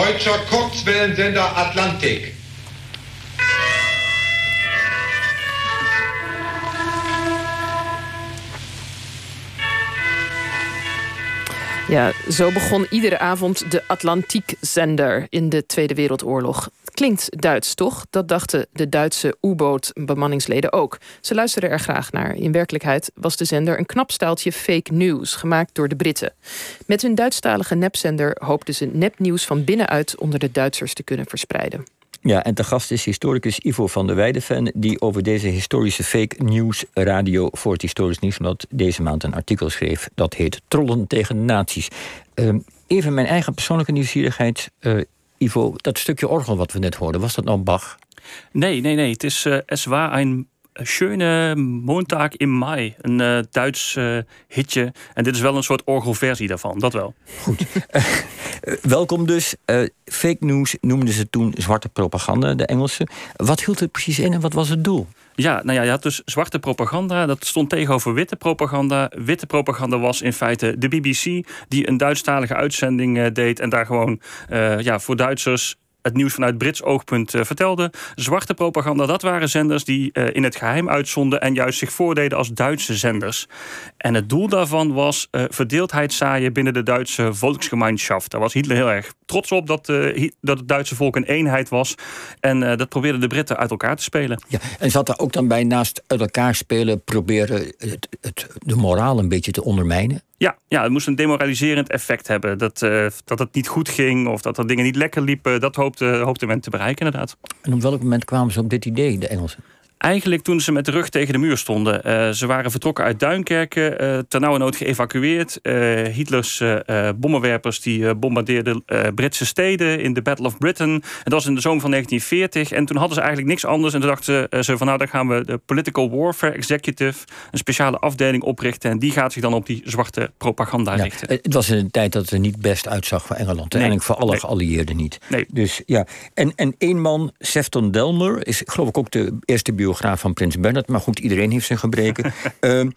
Deutscher Kurzwellensender Atlantik. Ja, zo begon iedere avond de Atlantiekzender in de Tweede Wereldoorlog. Klinkt Duits, toch? Dat dachten de Duitse U-boot-bemanningsleden ook. Ze luisterden er graag naar. In werkelijkheid was de zender een knap staaltje fake news, gemaakt door de Britten. Met hun Duitsstalige nepzender hoopten ze nepnieuws van binnenuit onder de Duitsers te kunnen verspreiden. Ja, en te gast is historicus Ivo van der Weijden, die over deze historische fake news radio voor het Historisch Nieuwsblad deze maand een artikel schreef. Dat heet Trollen tegen nazi's. Uh, even mijn eigen persoonlijke nieuwsgierigheid. Uh, Ivo, dat stukje orgel wat we net hoorden, was dat nou Bach? Nee, nee, nee. Het is uh, Es war ein schöne Montag in mei. Een uh, Duits uh, hitje. En dit is wel een soort orgelversie daarvan, dat wel. Goed. welkom dus. fake news noemden ze toen zwarte propaganda, de Engelsen. Wat hield het precies in en wat was het doel? Ja, nou ja, je had dus zwarte propaganda. Dat stond tegenover witte propaganda. Witte propaganda was in feite de BBC, die een Duitsstalige uitzending deed. En daar gewoon ja, voor Duitsers het nieuws vanuit Brits oogpunt uh, vertelde. Zwarte propaganda, dat waren zenders die uh, in het geheim uitzonden en juist zich voordeden als Duitse zenders. En het doel daarvan was uh, verdeeldheid zaaien binnen de Duitse volksgemeenschap. Daar was Hitler heel erg trots op dat, dat het Duitse volk een eenheid was. En dat probeerden de Britten uit elkaar te spelen. Ja, en zat er ook dan bij naast uit elkaar spelen proberen het, het, de moraal een beetje te ondermijnen? Ja, ja, het moest een demoraliserend effect hebben. Dat, uh, dat het niet goed ging of dat er dingen niet lekker liepen. Dat hoopte, hoopte men te bereiken, inderdaad. En op welk moment kwamen ze op dit idee, de Engelsen? Eigenlijk toen ze met de rug tegen de muur stonden. Uh, ze waren vertrokken uit Duinkerken, uh, ternauwernood geëvacueerd. Uh, Hitlers bommenwerpers die bombardeerden Britse steden in de Battle of Britain. En dat was in de zomer van 1940. En toen hadden ze eigenlijk niks anders. En toen dachten ze van nou, dan gaan we de Political Warfare Executive... een speciale afdeling oprichten. En die gaat zich dan op die zwarte propaganda ja, richten. Het was in een tijd dat het er niet best uitzag voor Engeland. Nee, eigenlijk voor alle nee. geallieerden niet. Nee. Dus ja, en, en één man, Sefton Delmer, is geloof ik ook de eerste biograaf biograaf van Prins Bernhard. Maar goed, iedereen heeft zijn gebreken. uh, uh,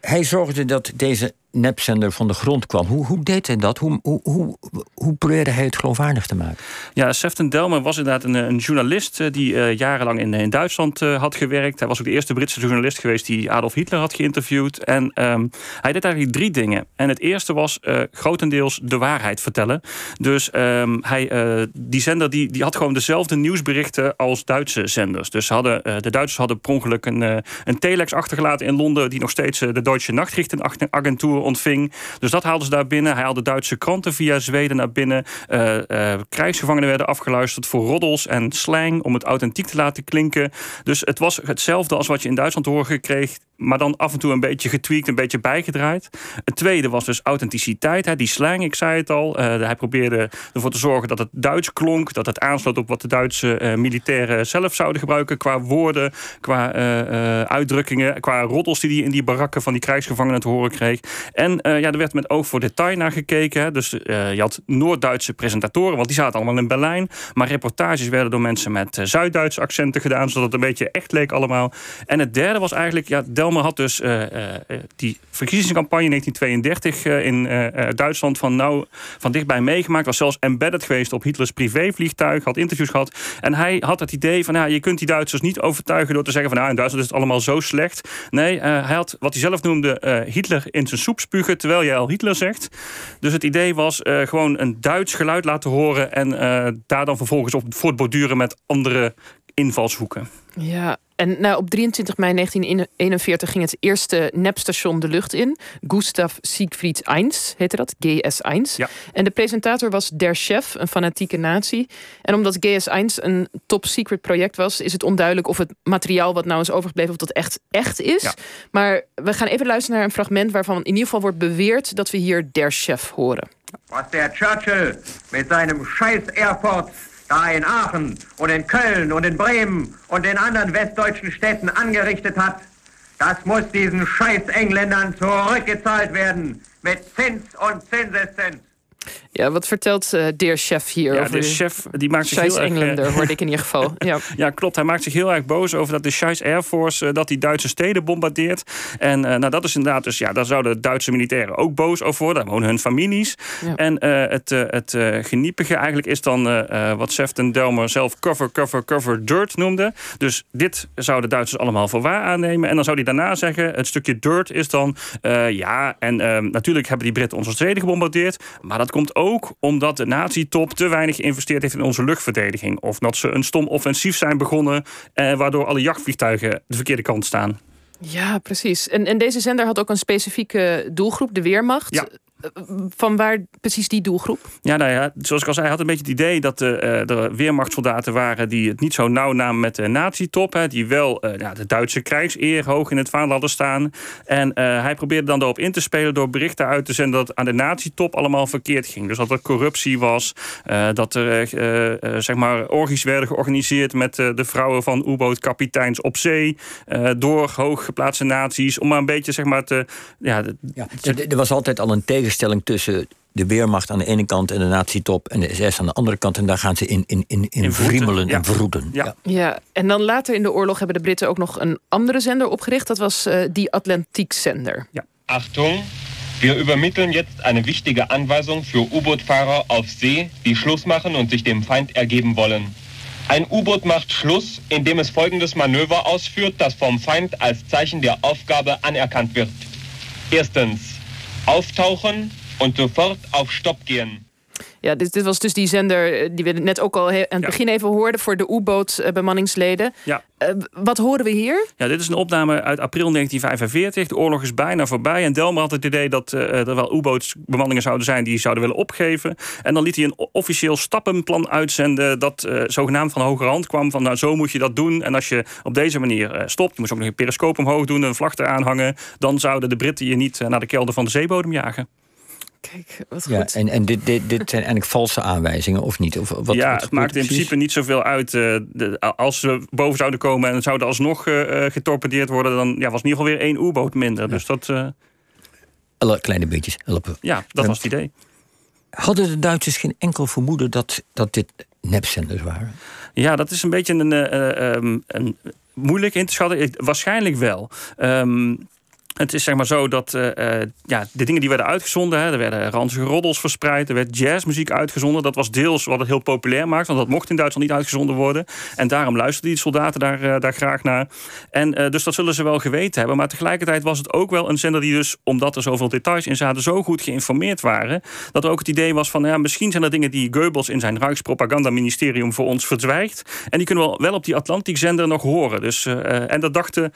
hij zorgde dat deze nepzender van de grond kwam. Hoe, hoe deed hij dat? Hoe, hoe, hoe, hoe probeerde hij het geloofwaardig te maken? Ja, Sefton Delmer was inderdaad een, een journalist... Uh, die uh, jarenlang in, in Duitsland uh, had gewerkt. Hij was ook de eerste Britse journalist geweest... die Adolf Hitler had geïnterviewd. En um, hij deed eigenlijk drie dingen. En het eerste was grotendeels de waarheid vertellen. Dus um, hij, die zender die, die had gewoon dezelfde nieuwsberichten... als Duitse zenders. Dus hadden, de Duitsers hadden per ongeluk een, een telex achtergelaten in Londen... die nog steeds de Deutsche Nachtrichtenagentur ontving. Dus dat haalden ze daar binnen. Hij haalde Duitse kranten via Zweden naar binnen. Uh, krijgsgevangenen werden afgeluisterd voor roddels en slang... om het authentiek te laten klinken. Dus het was hetzelfde als wat je in Duitsland te horen kreeg... maar dan af en toe een beetje getweakt, een beetje bijgedraaid. Het tweede was dus authenticiteit. Hè. Die slang, ik zei het al. Uh, hij probeerde ervoor te zorgen dat het Duits klonk... dat het aansloot op wat de Duitse militairen zelf zouden gebruiken... qua woorden, qua uitdrukkingen, qua roddels... die hij in die barakken van die krijgsgevangenen te horen kreeg. En uh, ja, er werd met oog voor detail naar gekeken. Dus uh, je had Noord-Duitse presentatoren, want die zaten allemaal in Berlijn. Maar reportages werden door mensen met uh, Zuid-Duitse accenten gedaan, zodat het een beetje echt leek allemaal. En het derde was eigenlijk, ja, Delmer had dus die verkiezingscampagne 1932 in Duitsland van, nou, van dichtbij meegemaakt. Was zelfs embedded geweest op Hitlers privévliegtuig, had interviews gehad. En hij had het idee van, ja, je kunt die Duitsers niet overtuigen door te zeggen van, nou, in Duitsland is het allemaal zo slecht. Nee, hij had wat hij zelf noemde Hitler in zijn soep spugen terwijl je al Hitler zegt. Dus het idee was uh, gewoon een Duits geluid laten horen en uh, daar dan vervolgens op voortborduren met andere invalshoeken. Ja, en nou, op 23 mei 1941 ging het eerste nepstation de lucht in. Gustav Siegfried 1 heette dat, GS1. Ja. En de presentator was Der Chef, een fanatieke nazi. En omdat GS1 een top secret project was... is het onduidelijk of het materiaal wat nou is overgebleven... of dat echt echt is. Ja. Maar we gaan even luisteren naar een fragment... waarvan in ieder geval wordt beweerd dat we hier Der Chef horen. Was der Churchill met seinem scheiß Airport da in Aachen und in Köln und in Bremen und in anderen westdeutschen Städten angerichtet hat, das muss diesen scheiß Engländern zurückgezahlt werden mit Zins und Zinseszins. Ja, wat vertelt uh, Dear Chef hier ja, over de chef die maakt zich heel Englander, erg, hoorde ik in ieder geval. Ja. ja, klopt. Hij maakt zich heel erg boos over dat de Scheiß Air Force uh, dat die Duitse steden bombardeert. En uh, nou, dat is inderdaad dus ja, daar zouden Duitse militairen ook boos over worden. Daar wonen hun families. Ja. En het, het geniepige eigenlijk is dan wat Chef en Delmer zelf cover, cover, cover dirt noemde. Dus dit zouden de Duitsers allemaal voor waar aannemen. En dan zou hij daarna zeggen: het stukje dirt is dan ja. En ehm, natuurlijk hebben die Britten onze steden gebombardeerd. Maar dat komt ook omdat de nazi-top te weinig geïnvesteerd heeft in onze luchtverdediging. Of dat ze een stom offensief zijn begonnen, eh, waardoor alle jachtvliegtuigen de verkeerde kant staan. Ja, precies. En, en deze zender had ook een specifieke doelgroep, de Weermacht. Ja. Van waar precies die doelgroep? Ja, nou ja, zoals ik al zei, had een beetje het idee dat de, uh, de weermachtssoldaten waren die het niet zo nauw namen met de nazi-top. Die wel uh, ja, de Duitse krijgseer hoog in het vaandel hadden staan. En uh, hij probeerde dan daarop in te spelen door berichten uit te zenden dat het aan de nazi-top allemaal verkeerd ging. Dus dat er corruptie was, dat er zeg maar orgies werden georganiseerd met de vrouwen van U-bootkapiteins op zee. door hooggeplaatste nazi's. Om maar een beetje zeg maar te. Ja, ja, er was altijd al een tegen tegenstelling tussen de Weermacht aan de ene kant en de nazi-top en de SS aan de andere kant. En daar gaan ze in, in, in, in, in vriemelen en vroeden. Ja. ja. en dan later in de oorlog hebben de Britten ook nog een andere zender opgericht. Dat was uh, die Atlantiek-zender. Ja. Achtung, wir übermitteln jetzt eine wichtige Anweisung für U-Boot-Fahrer auf See, die Schluss machen und sich dem Feind ergeben wollen. Ein U-Boot macht Schluss, indem es folgendes Manöver ausführt, das vom Feind als Zeichen der Aufgabe anerkannt wird. Erstens, auftauchen und sofort auf Stopp gehen. Ja, dit, dit was dus die zender eh, die we net ook al aan het begin even hoorden voor de U-boot-bemanningsleden. Ja. Uh, wat horen we hier? Ja, dit is een opname uit april 1945. De oorlog is bijna voorbij. En Delmer had het idee dat uh, er wel U-bootsbemanningen zouden zijn die zouden willen opgeven. En dan liet hij een officieel stappenplan uitzenden dat uh, zogenaamd van hoger hand kwam. Van nou, zo moet je dat doen. En als je op deze manier stopt, je moest ook nog een periscoop omhoog doen, een vlag eraan hangen. Dan zouden de Britten je niet naar de kelder van de zeebodem jagen. Kijk, wat ja, goed. En, en dit, dit, dit zijn eigenlijk valse aanwijzingen, of niet? Of wat, ja, wat het maakt in principe niet zoveel uit. Uh, de, als ze boven zouden komen en zouden alsnog uh, getorpedeerd worden... dan ja, was in ieder geval weer één U-boot minder. Ja. Dus dat... Uh... Alle kleine beetjes helpen. Ja, dat was het idee. Hadden de Duitsers geen enkel vermoeden dat, dat dit nepzenders waren? Ja, dat is een beetje een, um, een moeilijk in te schatten. Waarschijnlijk wel. Um, het is zeg maar zo dat uh, ja, de dingen die werden uitgezonden, hè, er werden ranzige roddels verspreid, er werd jazzmuziek uitgezonden. Dat was deels wat het heel populair maakt, want dat mocht in Duitsland niet uitgezonden worden. En daarom luisterden die soldaten daar, uh, daar graag naar. En dus dat zullen ze wel geweten hebben. Maar tegelijkertijd was het ook wel een zender die dus, omdat er zoveel details in zaten, zo goed geïnformeerd waren. Dat er ook het idee was van, ja, misschien zijn er dingen die Goebbels in zijn Rijkspropagandaministerium voor ons verzwijgt. En die kunnen we wel op die Atlantikzender nog horen. Dus, en dat dachten,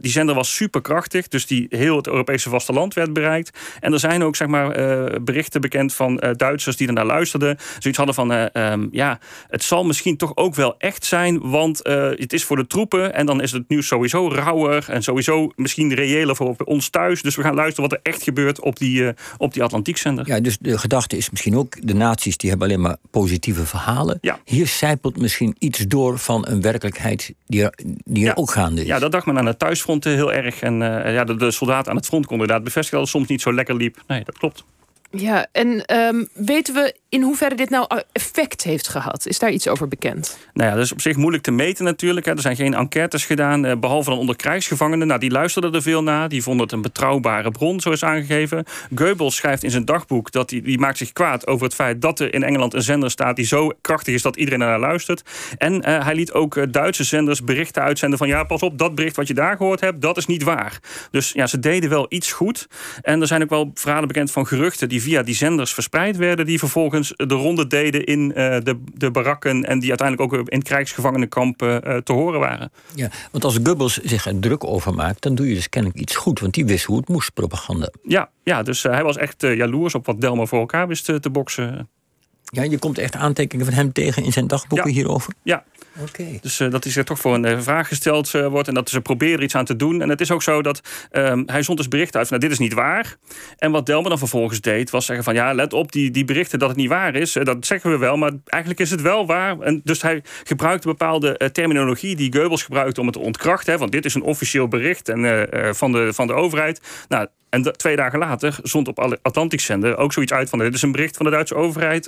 die zender was superkrachtig, dus die heel het Europese vasteland werd bereikt. En er zijn ook zeg maar, uh, berichten bekend van uh, Duitsers die ernaar luisterden. Zoiets hadden van, uh, um, ja, het zal misschien toch ook wel echt zijn, want het is voor de troepen. En dan is het nieuws sowieso rauwer en sowieso misschien reëler voor ons thuis. Dus we gaan luisteren wat er echt gebeurt op die, op die Atlantiekzender. Ja, dus de gedachte is misschien ook, de naties die hebben alleen maar positieve verhalen. Ja. Hier zijpelt misschien iets door van een werkelijkheid die er, die er ja. ook gaande is. Ja, dat dacht men aan het thuisfront heel erg. En ja, de, de soldaten aan het front konden inderdaad bevestigen dat het soms niet zo lekker liep. Nee, dat klopt. Ja, en um, weten we in hoeverre dit nou effect heeft gehad? Is daar iets over bekend? Nou ja, dat is op zich moeilijk te meten natuurlijk. Er zijn geen enquêtes gedaan, eh, behalve dan onder krijgsgevangenen. Nou, die luisterden er veel naar. Die vonden het een betrouwbare bron, zo is aangegeven. Goebbels schrijft in zijn dagboek dat hij die maakt zich kwaad over het feit dat er in Engeland een zender staat die zo krachtig is dat iedereen naar luistert. En uh, hij liet ook Duitse zenders berichten uitzenden van ja, pas op, dat bericht wat je daar gehoord hebt, dat is niet waar. Dus ja, ze deden wel iets goed. En er zijn ook wel verhalen bekend van geruchten die via die zenders verspreid werden, die vervolgens de ronde deden in uh, de, de barakken en die uiteindelijk ook in krijgsgevangenenkampen uh, te horen waren. Ja, want als Goebbels zich er druk over maakt, dan doe je dus kennelijk iets goed, want die wist hoe het moest, propaganda. Ja, ja dus uh, hij was echt jaloers op wat Delmer voor elkaar wist te boksen. Ja, je komt echt aantekeningen van hem tegen in zijn dagboeken ja. hierover? Ja. Dus uh, dat hij zich toch voor een uh, vraag gesteld uh, wordt en dat ze proberen iets aan te doen. En het is ook zo dat um, hij zond dus berichten uit van nou, dit is niet waar. En wat Delmer dan vervolgens deed, was zeggen van ja, let op, die, die berichten dat het niet waar is. dat zeggen we wel, maar eigenlijk is het wel waar. En dus hij gebruikte bepaalde terminologie die Goebbels gebruikte om het te ontkrachten. Hè, want dit is een officieel bericht en, van, de, van de overheid. Nou, En twee dagen later zond op Atlantic zender ook zoiets uit van... dit is een bericht van de Duitse overheid.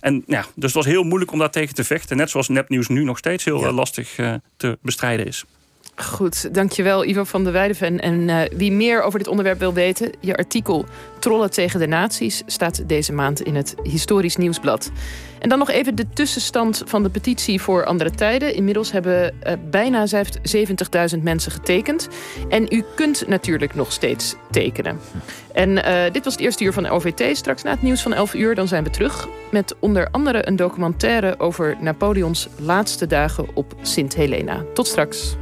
en, ja, dus het was heel moeilijk om daar tegen te vechten. Net zoals nepnieuws nu nog steeds heel lastig te bestrijden is. Goed, dankjewel Ivo van der Weideven. En uh, wie meer over dit onderwerp wil weten, je artikel Trollen tegen de naties staat deze maand in het Historisch Nieuwsblad. En dan nog even de tussenstand van de petitie voor andere tijden. Inmiddels hebben uh, bijna 70.000 mensen getekend. En u kunt natuurlijk nog steeds tekenen. En uh, dit was het eerste uur van OVT. Straks na het nieuws van 11 uur dan zijn we terug. Met onder andere een documentaire over Napoleons laatste dagen op Sint Helena. Tot straks.